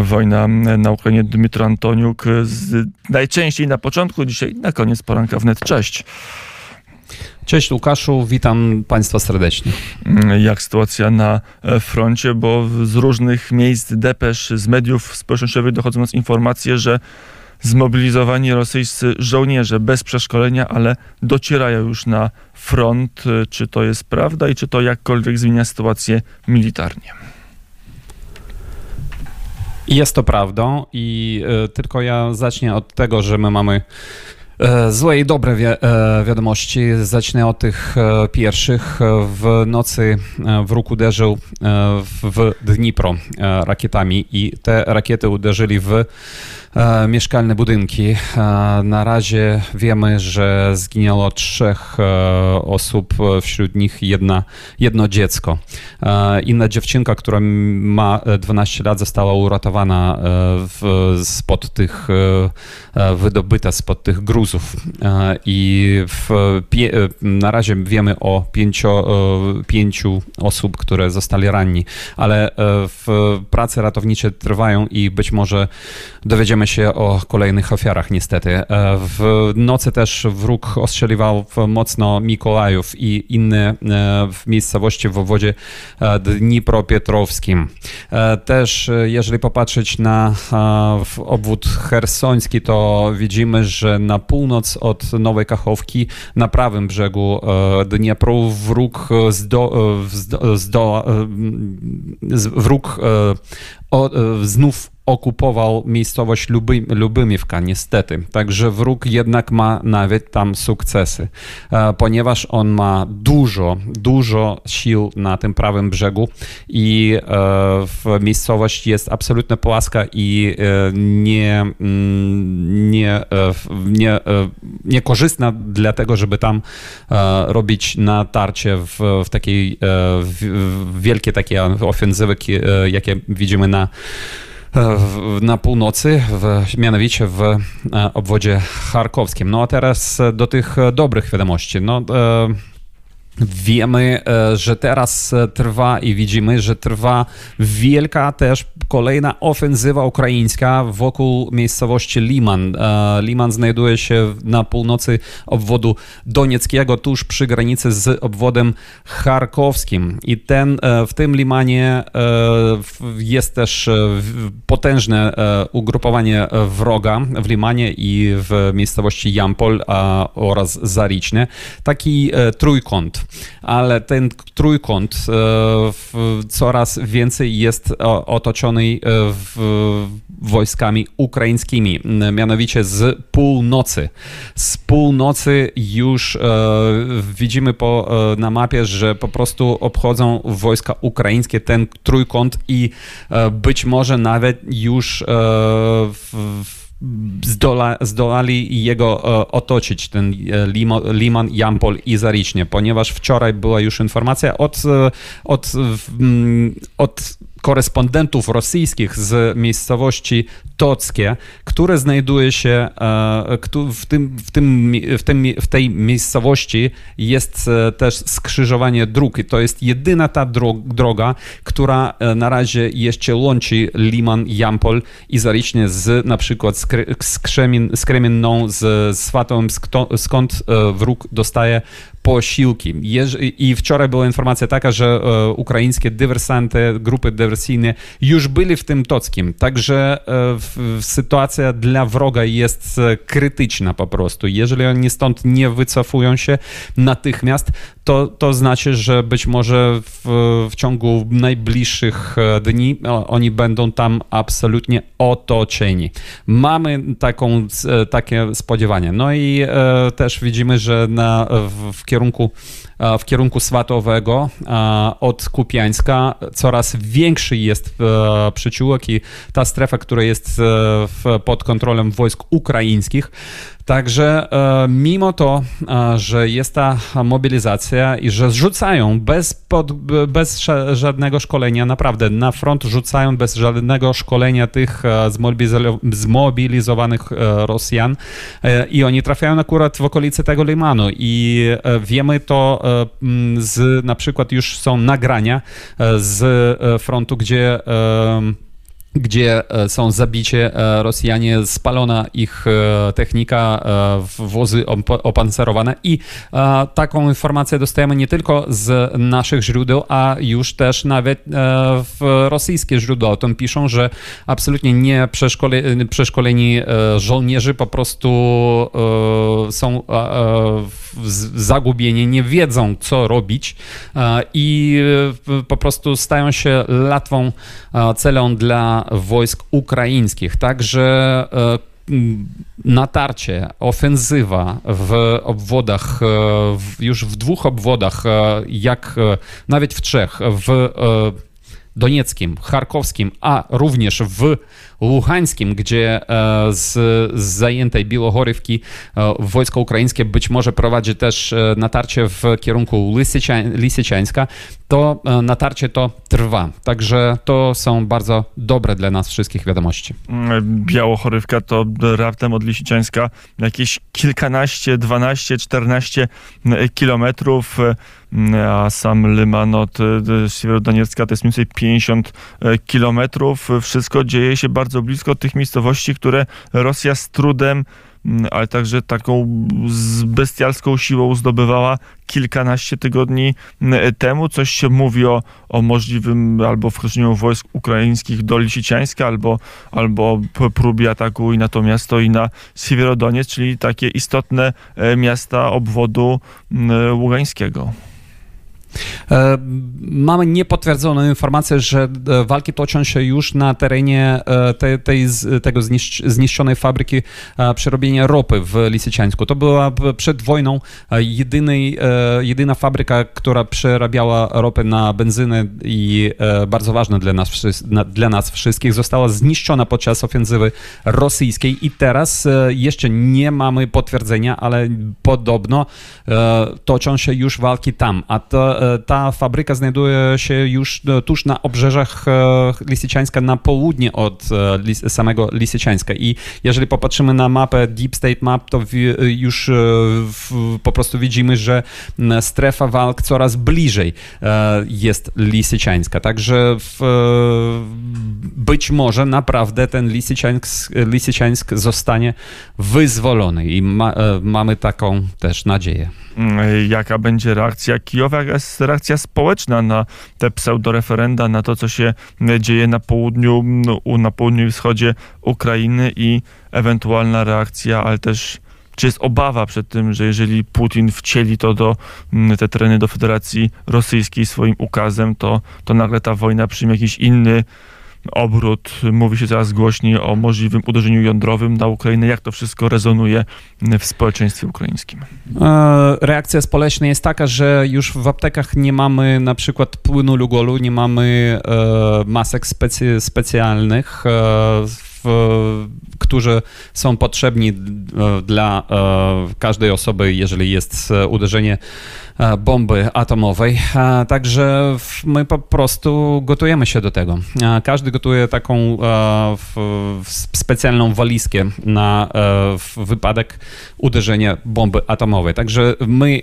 wojna na Ukrainie. Dmytro Antoniuk z, najczęściej na początku, dzisiaj na koniec poranka wnet. Cześć. Cześć Łukaszu, witam Państwa serdecznie. Jak sytuacja na froncie, bo z różnych miejsc depesz, z mediów społecznościowych dochodzą nas informacje, że zmobilizowani rosyjscy żołnierze bez przeszkolenia, ale docierają już na front. Czy to jest prawda i czy to jakkolwiek zmienia sytuację militarnie? Jest to prawdą i y, tylko ja zacznę od tego, że my mamy E, złe i dobre wi e, wiadomości. Zacznę od tych e, pierwszych. W nocy wróg uderzył w Dnipro rakietami i te rakiety uderzyli w mieszkalne budynki. Na razie wiemy, że zginęło trzech osób, wśród nich jedna, jedno dziecko. Inna dziewczynka, która ma 12 lat, została uratowana w, spod tych, wydobyta spod tych gruzów. I w, na razie wiemy o pięcio, pięciu osób, które zostali ranni, ale w prace ratownicze trwają i być może dowiedziemy dowiadujemy się o kolejnych ofiarach niestety. E, w nocy też wróg ostrzeliwał mocno Mikołajów i inne e, miejscowości w obwodzie e, Dnipropetrowskim. Też jeżeli popatrzeć na obwód hersoński, to widzimy, że na północ od Nowej Kachowki, na prawym brzegu Dniepru wróg zdo, zdo, zdo, wróg o, znów okupował miejscowość Luby, Lubymiewka, niestety. Także wróg jednak ma nawet tam sukcesy, e, ponieważ on ma dużo, dużo sił na tym prawym brzegu i e, miejscowość jest absolutnie płaska i e, nie, mm, nie, nie, niekorzystna dlatego, żeby tam robić natarcie w, w takiej w wielkie takie ofensywy, jakie widzimy na na północy, w, mianowicie w e, obwodzie charkowskim. No a teraz do tych dobrych wiadomości. No, e, Wiemy, e, że teraz trwa i widzimy, że trwa wielka też kolejna ofensywa ukraińska wokół miejscowości Liman. E, Liman znajduje się na północy obwodu donieckiego, tuż przy granicy z obwodem charkowskim. I ten, e, w tym Limanie jest też potężne ugrupowanie wroga w Limanie i w miejscowości Jampol oraz Zariczne. Taki trójkąt ale ten trójkąt e, coraz więcej jest otoczony e, wojskami ukraińskimi, mianowicie z północy. Z północy już e, widzimy po, na mapie, że po prostu obchodzą wojska ukraińskie ten trójkąt i być może nawet już w zdola, jego e, otoczyć, ten e, Liman, Jampol i Zaricznie, ponieważ wczoraj była już informacja od, e, od, od korespondentów rosyjskich z miejscowości Tockie, które znajduje się e, w, tym, w, tym, w, tym, w tej miejscowości jest e, też skrzyżowanie dróg. I to jest jedyna ta droga, która e, na razie jeszcze łączy Liman, Jampol i Zaricznie z na przykład z, z Kremienną, z skąd wróg dostaje posiłki. I wczoraj była informacja taka, że e, ukraińskie dywersanty, grupy dywersyjne już byli w tym Tockim. Także e, sytuacja dla wroga jest e, krytyczna po prostu. Jeżeli oni stąd nie wycofują się natychmiast, to, to znaczy, że być może w, w ciągu najbliższych dni oni będą tam absolutnie otoczeni. Mamy taką, takie spodziewanie. No i też widzimy, że na, w, w kierunku, e, w kierunku Swatowego e, od Kupiańska. Coraz większy jest e, przyciółek i ta strefa, która jest pod kontrolą wojsk ukraińskich, Także e, mimo to, e, że jest ta mobilizacja i że rzucają bez, pod, bez żadnego szkolenia, naprawdę na front rzucają bez żadnego szkolenia tych e, zmobilizowanych Rosjan i oni trafiają akurat w okolice tego Limanu i wiemy to z, na przykład już są nagrania z frontu, gdzie gdzie e, są zabicie e, Rosjanie, spalona ich e, technika, wozy opancerowane. I taką informację dostajemy nie tylko z naszych źródeł, a już też nawet w rosyjskie źródła. O tym piszą, że absolutnie nie przeszkoleni, przeszkoleni żołnierze po prostu są zagubieni, nie wiedzą co robić i po prostu stają się latwą celą dla wojsk ukraińskich. Także e, natarcie, ofensywa w obwodach, e, już w dwóch obwodach, e, jak nawet w trzech, w Donieckim, Charkowskim, a również w Luhańskim, gdzie e, z, z zajętej Białogorywki e, wojsko ukraińskie być może prowadzi też e, natarcie w kierunku Lisyczańska, to natarcie to trwa. Także to są bardzo dobre dla nas wszystkich wiadomości. Białochorywka to raptem od Lisiczańska jakieś kilkanaście, dwanaście, czternaście kilometrów a sam Lyman od Siewierodoniecka to jest mniej więcej 50 kilometrów. Wszystko dzieje się bardzo bardzo blisko tych miejscowości, które Rosja z trudem mm, ale także taką bestialską siłą zdobywała kilkanaście tygodni mm, temu. Coś się mówi o, o możliwym albo wkroczeniu wojsk ukraińskich do Lisiciańska, albo, albo próbie ataku i na to miasto, i na Siewierodoniec, czyli takie istotne e, miasta obwodu mm, ługańskiego. E, mamy niepotwierdzoną informację, że e, walki toczą się już na terenie e, tej, tej tego zniszczonej fabryki przerobienia ropy w Lisyciańsku. To była przed wojną jedynej, jedyna fabryka, która przerabiała ropę na benzynę i bardzo ważna dla nas, dla nas wszystkich. Została zniszczona podczas ofensywy rosyjskiej i teraz jeszcze nie mamy potwierdzenia, ale podobno toczą się już walki tam. A to ta fabryka znajduje się już e, tuż na obrzeżach e, Lisyciańska, na południe od samego Lisyciańska. I jeżeli popatrzymy na mapę Deep State Map, to już po prostu widzimy, że strefa walk coraz bliżej jest Lisyciańska. Także w, być może naprawdę ten Lisyciańsk zostanie wyzwolony i ma, mamy taką też nadzieję. Mm, jaka będzie reakcja Kijowa, jest reakcja społeczna na te pseudoreferenda, na to, co się dzieje na południu, na południu i wschodzie Ukrainy i ewentualna reakcja, ale też czy jest obawa przed tym, że jeżeli Putin wcieli to do te tereny do Federacji Rosyjskiej swoim ukazem, to, to nagle ta wojna przyjmie jakiś inny obrót. Mówi się coraz głośniej o możliwym uderzeniu jądrowym na Ukrainę. Jak to wszystko rezonuje w społeczeństwie ukraińskim? E, reakcja społeczna jest taka, że już w aptekach nie mamy na przykład płynu Lugolu, nie mamy e, masek specy, specjalnych. E, którzy są potrzebni dla każdej osoby, jeżeli jest uderzenie E, bomby atomowej. E, także my po prostu gotujemy się do tego. E, każdy gotuje taką specjalną walizkę na wypadek uderzenia bomby atomowej. Także my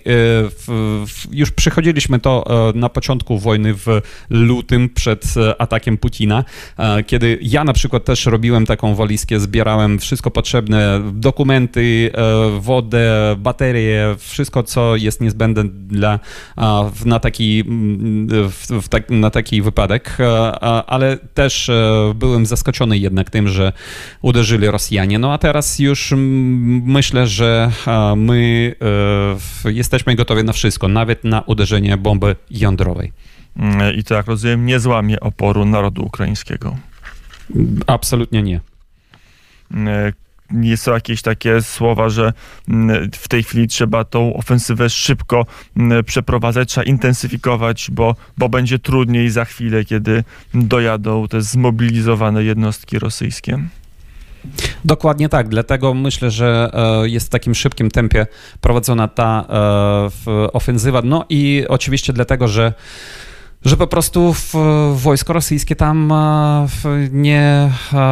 już przychodziliśmy to na początku wojny w lutym przed atakiem Putina, kiedy ja na przykład też robiłem taką walizkę, zbierałem wszystko potrzebne, dokumenty, wodę, baterie, wszystko co jest niezbędne dla, na, taki, w, tak, na taki wypadek, ale też e, byłem zaskoczony jednak tym, że uderzyli Rosjanie. No a teraz już myślę, że my e, jesteśmy gotowi na wszystko, nawet na uderzenie bomby jądrowej. Mm, I to, jak rozumiem, nie złamie oporu narodu ukraińskiego. Absolutnie nie e, nie są jakieś takie słowa, że mm, w tej chwili trzeba tą ofensywę szybko mm, przeprowadzać, trzeba intensyfikować, bo, bo będzie trudniej za chwilę, kiedy dojadą te zmobilizowane jednostki rosyjskie. Dokładnie tak, dlatego myślę, że e, jest w takim szybkim tempie prowadzona ta e, ofensywa. No i oczywiście dlatego, że że po prostu wojsko rosyjskie tam e, nie,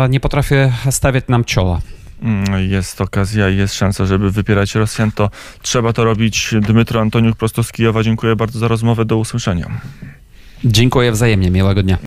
nie potrafi stawiać nam czoła. Mm, jest okazja i jest szansa, żeby wypierać Rosjan, to trzeba to robić. Dmytro Antoniuk prosto z Kijowa, dziękuję bardzo za rozmowę. Do usłyszenia. Dziękuję wzajemnie. Miłego dnia.